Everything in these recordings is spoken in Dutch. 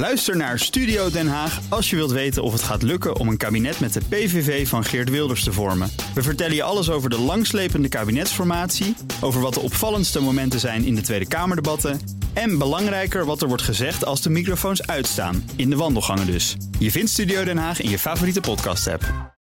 Luister naar Studio Den Haag als je wilt weten of het gaat lukken om een kabinet met de PVV van Geert Wilders te vormen. We vertellen je alles over de langslepende kabinetsformatie, over wat de opvallendste momenten zijn in de Tweede Kamerdebatten en belangrijker wat er wordt gezegd als de microfoons uitstaan, in de wandelgangen dus. Je vindt Studio Den Haag in je favoriete podcast-app.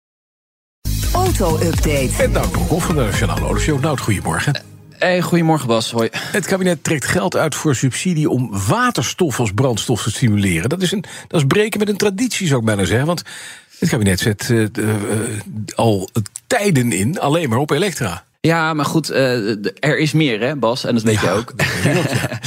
Auto-update. En nou, Broekhoff van de Nationale Autoshow. Nou, goedemorgen. Hey, goedemorgen Bas. Hoi. Het kabinet trekt geld uit voor subsidie om waterstof als brandstof te stimuleren. Dat is, een, dat is breken met een traditie, zou ik bijna zeggen. Want het kabinet zet uh, uh, al tijden in alleen maar op elektra. Ja, maar goed, uh, er is meer, hè, Bas? En dat weet ja, je ook. Dat ja.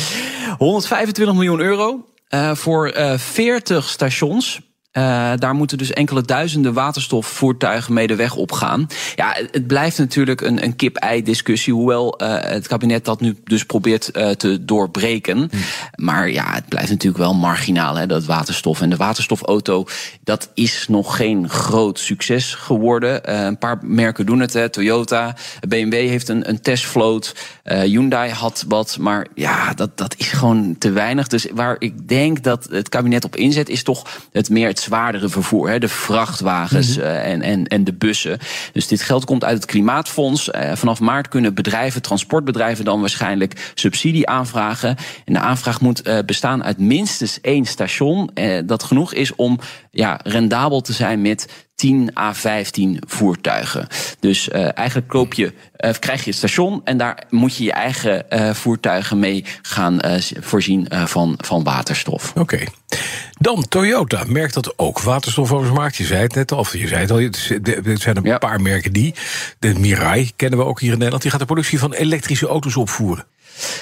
125 miljoen euro voor 40 stations. Uh, daar moeten dus enkele duizenden waterstofvoertuigen mee de weg op gaan. Ja, het blijft natuurlijk een, een kip-ei-discussie, hoewel uh, het kabinet dat nu dus probeert uh, te doorbreken. Hm. Maar ja, het blijft natuurlijk wel marginaal, hè, dat waterstof. En de waterstofauto, dat is nog geen groot succes geworden. een paar merken doen het, hè. Toyota, BMW heeft een, een testvloot, Hyundai had wat, maar ja, dat, dat is gewoon te weinig. Dus waar ik denk dat het kabinet op inzet, is toch het meer het zwaardere vervoer. Hè, de vrachtwagens mm -hmm. uh, en, en, en de bussen. Dus dit geld komt uit het Klimaatfonds. Uh, vanaf maart kunnen bedrijven, transportbedrijven dan waarschijnlijk subsidie aanvragen. En de aanvraag moet uh, bestaan uit minstens één station. dat genoeg is om ja, rendabel te zijn met 10 à 15 voertuigen. Dus uh, eigenlijk koop je, uh, krijg je het station en daar moet je je eigen uh, voertuigen mee gaan voorzien van, van waterstof. Oké. Okay. Dan Toyota merkt dat ook waterstof over markt. Je zei het net al, of je zei het al, er zijn een ja. paar merken die. De Mirai kennen we ook hier in Nederland. Die gaat de productie van elektrische auto's opvoeren.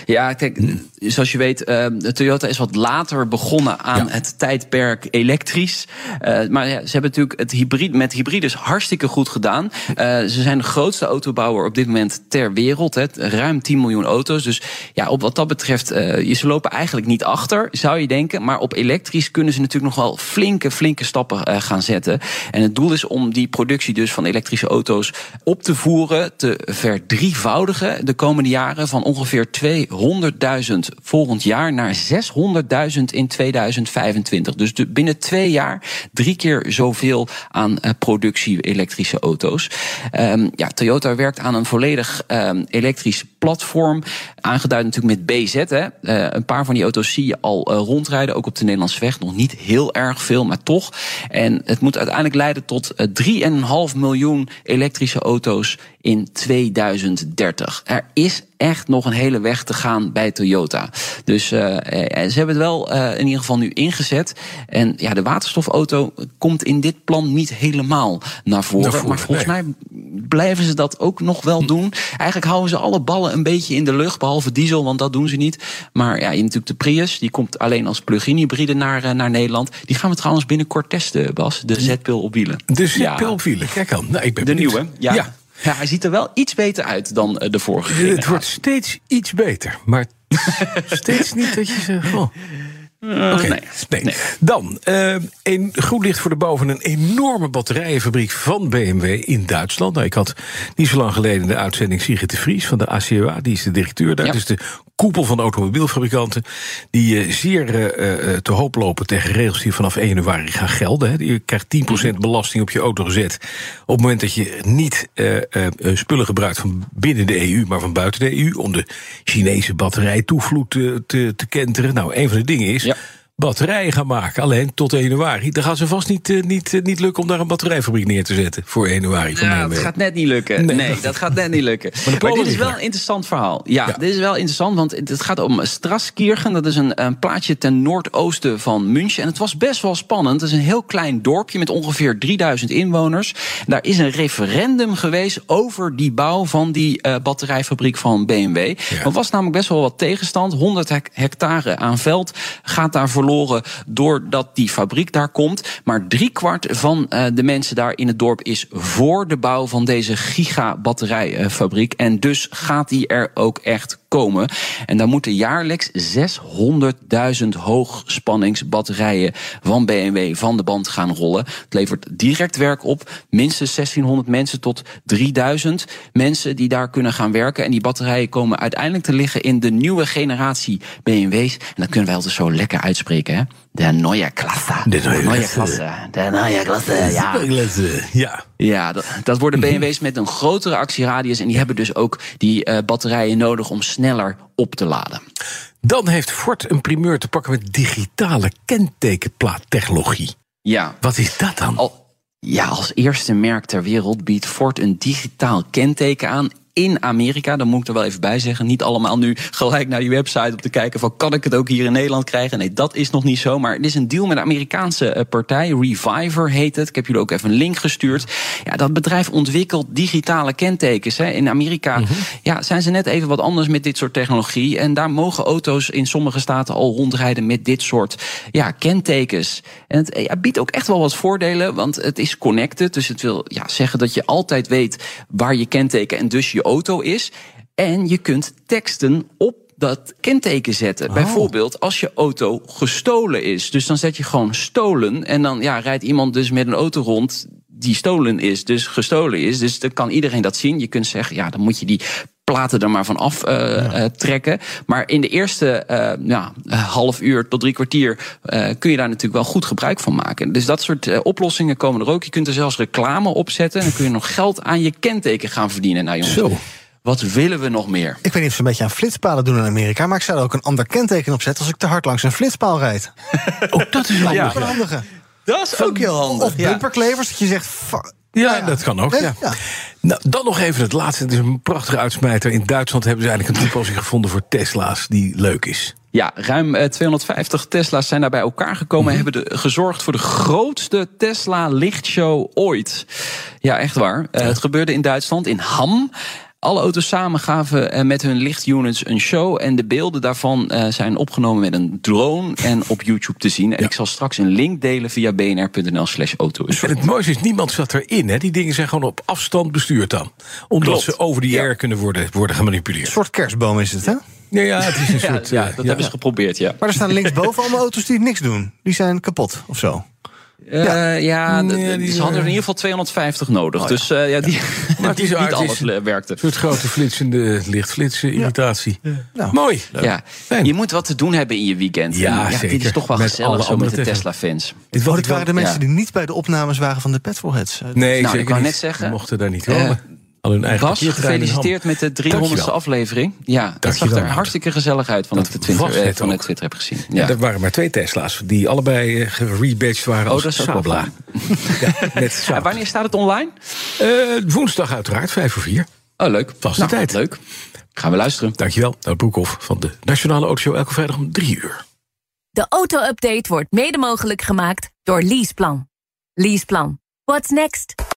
Ja, kijk, zoals je weet, uh, Toyota is wat later begonnen aan ja. het tijdperk elektrisch. Uh, maar ja, ze hebben natuurlijk het hybrid, met hybrides hartstikke goed gedaan. Uh, ze zijn de grootste autobouwer op dit moment ter wereld. Hè, ruim 10 miljoen auto's. Dus ja, op wat dat betreft, uh, ze lopen eigenlijk niet achter, zou je denken. Maar op elektrisch kunnen ze natuurlijk nog wel flinke, flinke stappen gaan zetten. En het doel is om die productie dus van elektrische auto's op te voeren, te verdrievoudigen de komende jaren van ongeveer 200.000 volgend jaar naar 600.000 in 2025. Dus binnen twee jaar drie keer zoveel aan uh, productie elektrische auto's. Um, ja, Toyota werkt aan een volledig um, elektrisch platform. Aangeduid natuurlijk met BZ. Hè. Uh, een paar van die auto's zie je al uh, rondrijden, ook op de Nederlandse weg. Nog niet heel erg veel, maar toch. En het moet uiteindelijk leiden tot 3,5 miljoen elektrische auto's in 2030. Er is echt nog een hele weg te gaan bij Toyota. Dus uh, ze hebben het wel uh, in ieder geval nu ingezet. En ja, de waterstofauto komt in dit plan niet helemaal naar voren. Naar voren maar volgens nee. mij blijven ze dat ook nog wel doen. Eigenlijk houden ze alle ballen een beetje in de lucht, behalve diesel, want dat doen ze niet. Maar ja, je hebt natuurlijk de Prius, die komt alleen als plug-in hybride naar, uh, naar Nederland. Die gaan we trouwens binnenkort testen, Bas. De Z-pil op wielen. De Z-pil op wielen, kijk aan. Nou, ik ben de benieuwd. nieuwe, ja. ja. Ja, hij ziet er wel iets beter uit dan de vorige. Het wordt steeds iets beter, maar steeds niet dat je zegt. Oh. Uh, okay. nee, nee. nee, Dan, uh, een goed licht voor de boven een enorme batterijenfabriek van BMW in Duitsland. Nou, ik had niet zo lang geleden de uitzending Sigrid de Vries van de ACOA, die is de directeur daar. Ja. Dus de koepel van automobielfabrikanten, die uh, zeer te hoop lopen tegen regels die vanaf 1 januari gaan gelden. Hè. Je krijgt 10% belasting op je auto gezet op het moment dat je niet spullen gebruikt van binnen de EU, maar van buiten de EU, om de Chinese batterijtoevloed te, te, te kenteren. Nou, een van de dingen is. Ja batterijen gaan maken. Alleen tot 1 januari. Dan gaat ze vast niet, uh, niet, uh, niet lukken om daar een batterijfabriek neer te zetten. Voor 1 januari. Ja, dat gaat net niet lukken. Nee, nee dat gaat net niet lukken. Maar, maar dit is wel een interessant verhaal. Ja, ja, dit is wel interessant, want het gaat om Straskirchen. Dat is een, een plaatsje ten noordoosten van München. En het was best wel spannend. Het is een heel klein dorpje met ongeveer 3000 inwoners. Daar is een referendum geweest over die bouw van die uh, batterijfabriek van BMW. Ja. Er was namelijk best wel wat tegenstand. 100 hectare aan veld gaat daar verloren doordat die fabriek daar komt. Maar driekwart van uh, de mensen daar in het dorp is voor de bouw van deze gigabatterijfabriek. En dus gaat die er ook echt komen. En daar moeten jaarlijks 600.000 hoogspanningsbatterijen van BMW van de band gaan rollen. Het levert direct werk op. Minstens 1600 mensen tot 3000 mensen die daar kunnen gaan werken. En die batterijen komen uiteindelijk te liggen in de nieuwe generatie BMW's. En dat kunnen wij altijd zo lekker uitspreken hè? De Neue Klasse. De Neue Klasse. De Neue Klasse, ja. Ja. Ja, dat, dat worden BMW's met een grotere actieradius. En die hebben dus ook die uh, batterijen nodig om sneller op te laden. Dan heeft Ford een primeur te pakken met digitale kentekenplaattechnologie. Ja. Wat is dat dan? Al, ja, als eerste merk ter wereld biedt Ford een digitaal kenteken aan in Amerika. Dan moet ik er wel even bij zeggen. Niet allemaal nu gelijk naar die website om te kijken van kan ik het ook hier in Nederland krijgen. Nee, dat is nog niet zo. Maar het is een deal met een Amerikaanse eh, partij. Reviver heet het. Ik heb jullie ook even een link gestuurd. Ja, dat bedrijf ontwikkelt digitale kentekens. Hè. In Amerika mhm. ja, zijn ze net even wat anders met dit soort technologie. En daar mogen auto's in sommige staten al rondrijden met dit soort ja, kentekens. En het ja, biedt ook echt wel wat voordelen, want het is connected. Dus het wil ja, zeggen dat je altijd weet waar je kenteken en dus je auto is. En je kunt teksten op dat kenteken zetten. Oh. Bijvoorbeeld als je auto gestolen is. Dus dan zet je gewoon stolen. En dan ja, rijdt iemand dus met een auto rond die stolen is, dus gestolen is. Dus dan kan iedereen dat zien. Je kunt zeggen, ja, dan moet je die platen er maar van af uh, trekken. Maar in de eerste uh, ja, half uur tot drie kwartier kun je daar natuurlijk wel goed gebruik van maken. Dus dat soort oplossingen komen er ook. Je kunt er zelfs reclame op zetten. En dan kun je nog geld aan je kenteken gaan verdienen. Nou jongens, Zo. Wat willen we nog meer? Ik weet niet of ze een beetje aan flitspalen doen in Amerika, maar ik zou er ook een ander kenteken op zetten als ik te hard langs een flitspaal rijd. oh, dat is wel ja. een handige. Dat is ook heel handig. Of bumperklevers, dat je zegt. Ja, dat kan ook. Ja. Nou, dan nog even het laatste. Het is een prachtige uitsmijter. In Duitsland hebben ze eigenlijk een toepassing gevonden voor Tesla's die leuk is. Ja, ruim 250 eh, Tesla's zijn daar bij elkaar gekomen en mhm. hebben de, gezorgd voor de grootste Tesla lichtshow ooit. Ja, echt waar. Uh, het gebeurde in Duitsland, in Ham. Alle auto's samen gaven eh, met hun lichtunits een show. En de beelden daarvan uh, zijn opgenomen met een drone en op YouTube te zien. En ik zal straks een link delen via bnr.nl slash auto. En het mooiste is, niemand zat erin. Hè? Die dingen zijn gewoon op afstand bestuurd dan. Omdat ze over die air kunnen worden, worden gemanipuleerd. Een soort kerstboom is het, hè? Ja, ja, het is een soort. Ja, dat hebben ze geprobeerd, ja. Maar er staan linksboven allemaal auto's die niks doen. Die zijn kapot of zo. Uh, ja, ja nee, ze hadden er in ieder geval 250 nodig. Oh, dus uh, ja, die, maar niet alles werkte. Een soort grote flitsende lichtflitsen irritatie. Nou, Mooi. Ja. Je moet wat te doen hebben in je weekend. Ja, ja Dit is toch wel met gezellig zo met de Tesla-fans. Dit, waren de mensen die niet bij de opnames waren van de Petrolheads. Nee, nou, ik wou net zeggen. We mochten daar niet komen. Bas, gefeliciteerd met de 300ste aflevering. Ja, dat zag er hartstikke gezellig uit van, het, Twitter, eh, van het Twitter heb gezien. Ja. er waren maar twee Tesla's die allebei uh, gerebadged waren oh, als dat is Sabla. ja, met en wanneer staat het online? Uh, woensdag uiteraard, vijf voor vier. Oh, leuk. Vaste nou, tijd. Leuk. Gaan we luisteren. Dankjewel, Nout Broekhoff van de Nationale Autoshow elke vrijdag om drie uur. De auto-update wordt mede mogelijk gemaakt door Leaseplan. Leaseplan. What's next?